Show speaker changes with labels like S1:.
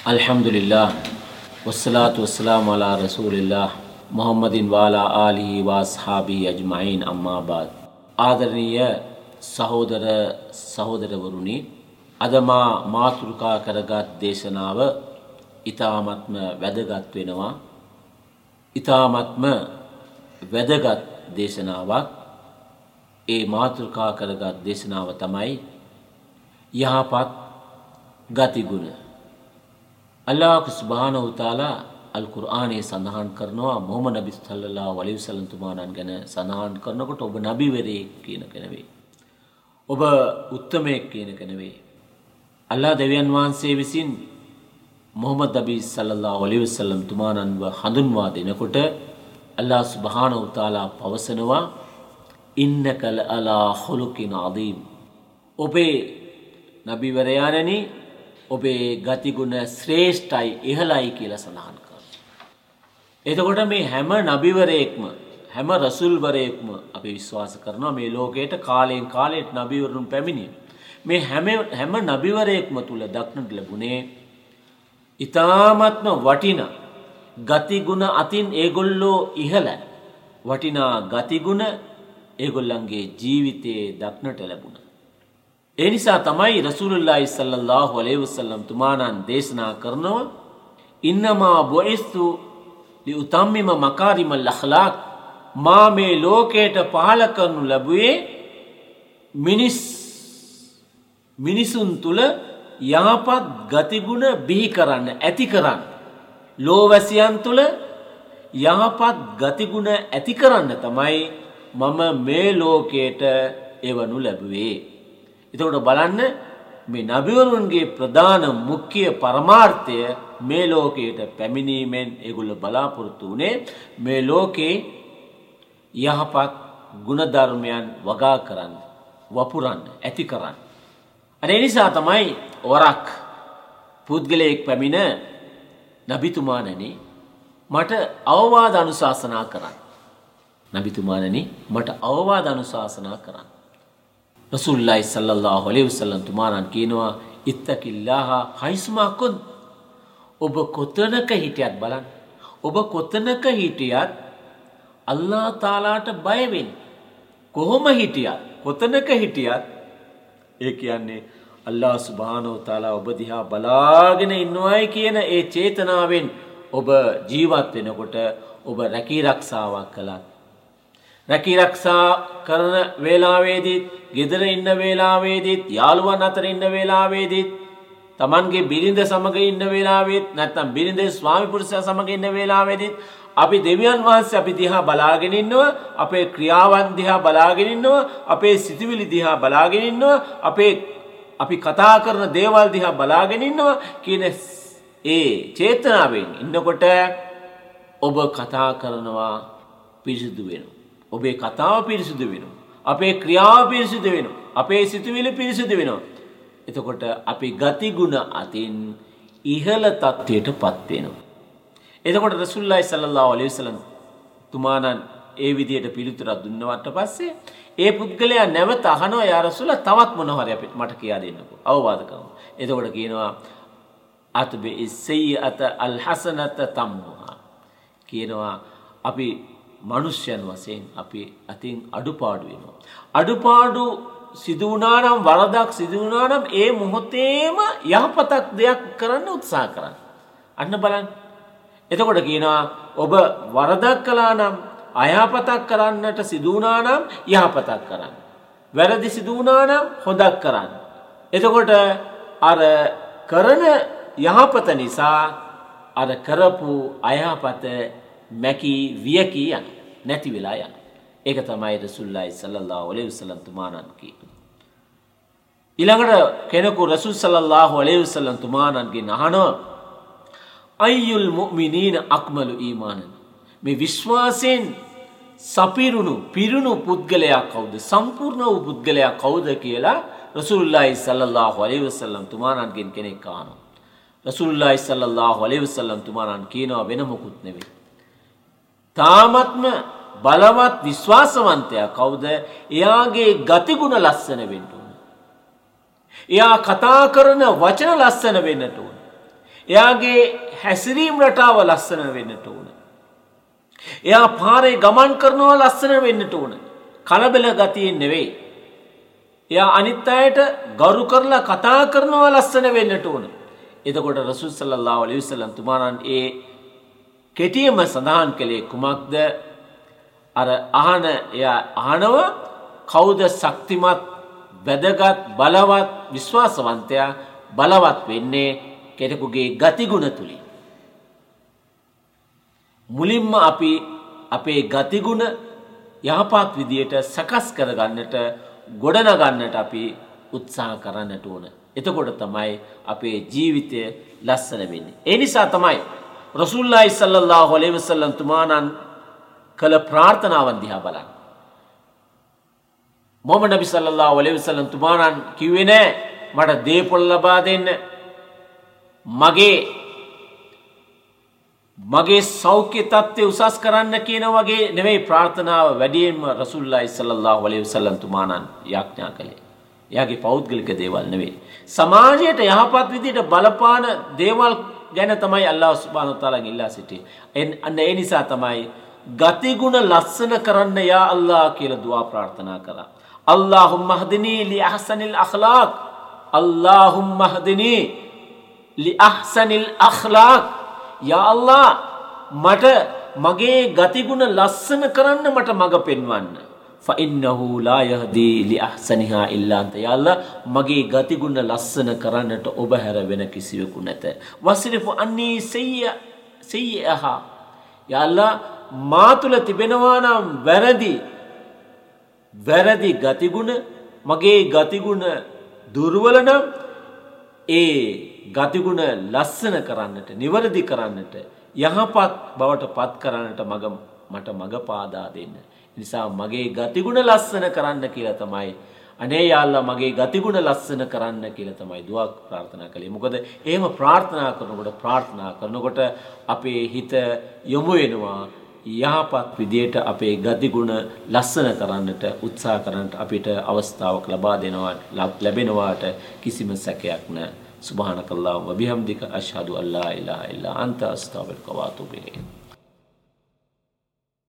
S1: අල්හම්දුලිල්ලා වස්සලාතු වස්සලාම අලා රසූලිල්ලා මොහම්මදින් වාලා ආලිහි වාස්හාබී අජ්මයින් අම්මාබාද් ආදරණීය සහෝදර සහෝදරවරුනි අද මා මාතෘකා කරගත් දේශනාව ඊ타මත්ම වැදගත් වෙනවා ඊ타මත්ම වැදගත් දේශනාවක් ඒ මාතෘකා කරගත් දේශනාව තමයි යහපත් ගතිගුණ අල්ලාහ් සුබ්හානහු තාලා අල් කුර්ආනයේ සඳහන් කරනවා මොහමඩ් නබි සල්ලල්ලාහු අලයිහි වසල්ලම් තුමාණන් ගැන සඳහන් කරනකොට ඔබ නබිවරයෙක් කියන එක නෙවෙයි. ඔබ උත්තමයෙක් කියන එක නෙවෙයි. අල්ලාහ් දෙවියන් වහන්සේ විසින් මොහමඩ් නබි සල්ලල්ලාහු අලයිහි වසල්ලම් තුමාණන්ව හඳුන්වා දෙනකොට අල්ලාහ් සුබ්හානහු තාලා පවසනවා ඉන්නක අලා හුලුකින් අදීම්. ඔබේ නබිවරයාණනි ඔබේ ගතිගුණ ශ්‍රේෂ්ඨයි ඉහළයි කියලා සඳහන් කරනවා. එතකොට මේ හැම නබිවරයෙක්ම හැම රසුල්වරයෙක්ම අපි විශ්වාස කරනවා මේ ලෝකයට කාලයෙන් කාලයට නබිවරුන් පැමිණිය. මේ හැම හැම නබිවරයෙක්ම තුල දක්නට ලැබුණේ ඊ타මත්ම වටිනා ගතිගුණ අතින් ඒගොල්ලෝ ඉහළයි. වටිනා ගතිගුණ ඒගොල්ලන්ගේ ජීවිතයේ දක්නට ලැබුණා. ඒ නිසා තමයි රසූලුල්ලාහි සල්ලල්ලාහු අලයිහි වසල්ලම් තුමාණන් දේශනා කරනවා ඉන්නමා බුයිස්තු ලිඋතම්මිම මකාරිමල් අඛලාක්. මා මේ ලෝකයට පහල කරනු ලැබුවේ මිනිස් මිනිසුන් තුල යහපත් ගතිගුණ බිහි කරන්න ඇති කරන්න. ලෝවැසියන් තුල යහපත් ගතිගුණ ඇති කරන්න තමයි මම මේ ලෝකයට එවනු ලැබුවේ. එතකොට බලන්න මේ නබිවරුන්ගේ ප්‍රධාන මුඛ්‍ය පරමාර්ථය මේ ලෝකයට පැමිණීමෙන් ඒගොල්ල බලාපොරොත්තු වුණේ මේ ලෝකේ යහපත් ගුණධර්මයන් වගා කරන්න වපුරන්න ඇති කරන්න. අනේ නිසා තමයි වරක් පුද්ගලයෙක් පැමිණ නබිතුමානනි මට අවවාද අනුශාසනා කරන්න. නබිතුමානනි මට අවවාද අනුශාසනා කරන්න. රසුල්ලයි සල්ලල්ලාහු අලයිහි වසල්ලම් තුමාණන් කියනවා ඉත්තකිල්ලාහ හයිස්මාකුන් ඔබ කොතනක හිටියත් බලන්න. ඔබ කොතනක හිටියත් අල්ලාහ් තාලාට බය වෙන්න. කොහොම හිටියත් කොතනක හිටියත් ඒ කියන්නේ අල්ලාහ් සුබ්හානහු තාලා ඔබ දිහා බලාගෙන ඉන්නවයි කියන ඒ චේතනාවෙන් ඔබ ජීවත් වෙනකොට ඔබ රැකී රක්ෂාවක් කළත් රැකී රක්ෂා කරන වේලාවේදීත් ගෙදර ඉන්න වේලාවේදීත් යාළුවන් අතර ඉන්න වේලාවේදීත් තමන්ගේ බිරිඳ සමග ඉන්න වේලාවෙත් නැත්නම් බිරිඳේ ස්වාමි පුරුෂයා සමග ඉන්න වේලාවේදීත් අපි දෙවියන් වහන්සේ අපි දිහා බලාගෙන ඉන්නවා අපේ ක්‍රියාවන් දිහා බලාගෙන ඉන්නවා අපේ සිතුවිලි දිහා බලාගෙන ඉන්නවා අපේ අපි කතා කරන දේවල් දිහා බලාගෙන ඉන්නවා කියන ඒ චේතනාවෙන් ඉන්නකොට ඔබ කතා කරනවා පිරිසිදු වෙනවා. ඔබේ කතාව පිරිසිදු වෙනවා. අපේ ක්‍රියාව පිරිසිදු වෙනවා. අපේ සිතුවිලි පිරිසිදු වෙනවා. එතකොට අපි ගතිගුණ අතින් ඉහළ තත්ත්වයට පත් වෙනවා. එතකොට රසුල්ලාහි සල්ලල්ලාහු අලයිහි වසල්ලම් තුමාණන් ඒ විදියට පිළිතුරක් දුන්නවට පස්සේ ඒ පුද්ගලයා නැවත අහනවා යා රසූලා තවත් මොන හරි අපිට මට කියා දෙන්නකෝ. අවවාද කරනවා. එතකොට කියනවා අත්බි ඉස්සයියත අල් හසනත තම්මුහා. කියනවා අපි මනුෂ්‍යයන් වසයෙන් අපි අතින් අඩුපාඩු වෙනවා. අඩුපාඩු සිදුවනානම් වරදක් සිදුවනානම් ඒ මොහොතේම යහපතක් දෙයක් කරන්න උත්සා කරන්න. අන්න බලන්. එතකොට කියනවා ඔබ වරදක් කලා නම් අයහපතක් කරන්නට සිදුවනානම් යහපතක් කරන්න. වැරදි සිදුවනානම් හොදක් කරන්න. එතකොට අර කරන යහපත නිසා අර කරපු අයහපත මැකී වියකී යන නැති වෙලා යන. ඒක තමයි රසුල්ලායි සල්ලල්ලාහු අලයිහි වසල්ලම් තුමාණන් කියන්නේ. ඊළඟට කෙනෙකු රසූල් සල්ලල්ලාහු අලයිහි වසල්ලම් තුමාණන්ගෙන් අහනවා අයියුල් මුමිනීන අක්මලු ඊමානන් මේ විශ්වාසයෙන් සපිරුණු පිරුණු පුද්ගලයා කවුද සම්පූර්ණ වූ පුද්ගලයා කවුද කියලා රසූල්ලාහි සල්ලල්ලාහු අලයිහි වසල්ලම් තුමාණන්ගෙන් කෙනෙක් අහනවා. රසූල්ලාහි සල්ලල්ලාහු අලයිහි වසල්ලම් තුමාණන් කියනවා වෙන මොකුත් නෙවෙයි. තාමත්ම බලවත් විශ්වාසවන්තයා කවුද එයාගේ ගතිගුණ ලස්සන වෙන්න ඕන. එයා කතා කරන වචන ලස්සන වෙන්නට ඕන. එයාගේ හැසිරීම් රටාව ලස්සන වෙන්නට ඕන. එයා පාරේ ගමන් කරනවා ලස්සන වෙන්නට ඕන. කලබල ගතියෙන් නෙවෙයි. එයා අනිත් අයට ගරු කරලා කතා කරනවා ලස්සන වෙන්නට ඕන. එතකොට රසුල් සල්ලල්ලාහු අලයිහි වසල්ලම් තුමාණන් ඒ කෙටියම සඳහන් කළේ කුමක්ද? අර අහන එයා අහනව කවුද ශක්තිමත් වැදගත් බලවත් විශ්වාසවන්තයා බලවත් වෙන්නේ කෙනෙකුගේ ගතිගුණ තුලින්. මුලින්ම අපි අපේ ගතිගුණ යහපත් විදියට සකස් කරගන්නට ගොඩනගන්නට අපි උත්සාහ කරන්නට ඕන. එතකොට තමයි අපේ ජීවිතය ලස්සන වෙන්නේ. ඒ නිසා තමයි රසුල්ලායි සල්ලල්ලාහු අලයිහි වසල්ලම් තුමාණන් කළ ප්‍රාර්ථනාවන් දිහා බලන්න. මොහමඩ් නබි සල්ලල්ලාහු අලයිහි වසල්ලම් තුමාණන් කිව්වේ නෑ මට දේපොළ ලබා දෙන්න. මගේ මගේ සෞඛ්‍ය තත්ත්වය උසස් කරන්න කියන වගේ නෙවෙයි ප්‍රාර්ථනාව වැඩියෙන්ම රසුල්ලාහි සල්ලල්ලාහු අලයිහි වසල්ලම් තුමාණන් යාඥා කළේ. එයාගේ පෞද්ගලික දේවල් නෙවෙයි. සමාජයට යහපත් විදිහට බලපාන දේවල් ගැන තමයි අල්ලාහ් සුබ්හානහු තාලා ඉල්ලා සිටියේ. අන්න ඒ නිසා තමයි ගතිගුණ ලස්සන කරන්න යා අල්ලාහ් කියලා දුවා ප්‍රාර්ථනා කරා. අල්ලාහුම්ම හදිනී ලි අහ්සනිල් අඛලාක්. අල්ලාහුම්ම හදිනී ලි අහ්සනිල් අඛලාක්. යා අල්ලාහ් මට මගේ ගතිගුණ ලස්සන කරන්න මට මඟ පෙන්වන්න. ෆඉන්නහු ලා යහදී ලි අහ්සනිහා ඉල්ලා අන්ත යා අල්ලාහ් මගේ ගතිගුණ ලස්සන කරන්නට ඔබ හැර වෙන කිසිවෙකු නැත. වස්රිෆු අන්නී සෙය්‍ය සෙය්‍යහා යා අල්ලාහ් මා තුල තිබෙනවා නම් වැරදි වැරදි ගතිගුණ මගේ ගතිගුණ දුර්වල නම් ඒ ගතිගුණ ලස්සන කරන්නට නිවැරදි කරන්නට යහපත් බවට පත් කරන්නට මග මට මග පාදා දෙන්න. නිසා මගේ ගතිගුණ ලස්සන කරන්න කියලා තමයි අනේ යාල්ලා මගේ ගතිගුණ ලස්සන කරන්න කියලා තමයි දුවක් ප්‍රාර්ථනා කළේ. මොකද එහෙම ප්‍රාර්ථනා කරනකොට ප්‍රාර්ථනා කරනකොට අපේ හිත යොමු වෙනවා යහපත් විදියට අපේ ගතිගුණ ලස්සන කරන්නට උත්සාහ කරන්නට අපිට අවස්ථාවක් ලබා දෙනවා ලැබෙනවාට කිසිම සැකයක් නැහැ. සුබහානකල්ලාහ් වබිහම්දික අෂ්හදු අල්ලා ඉලාහා ඉල්ලා අන්ත අස්තගෆිරුක වා අතුබු ඉලයික්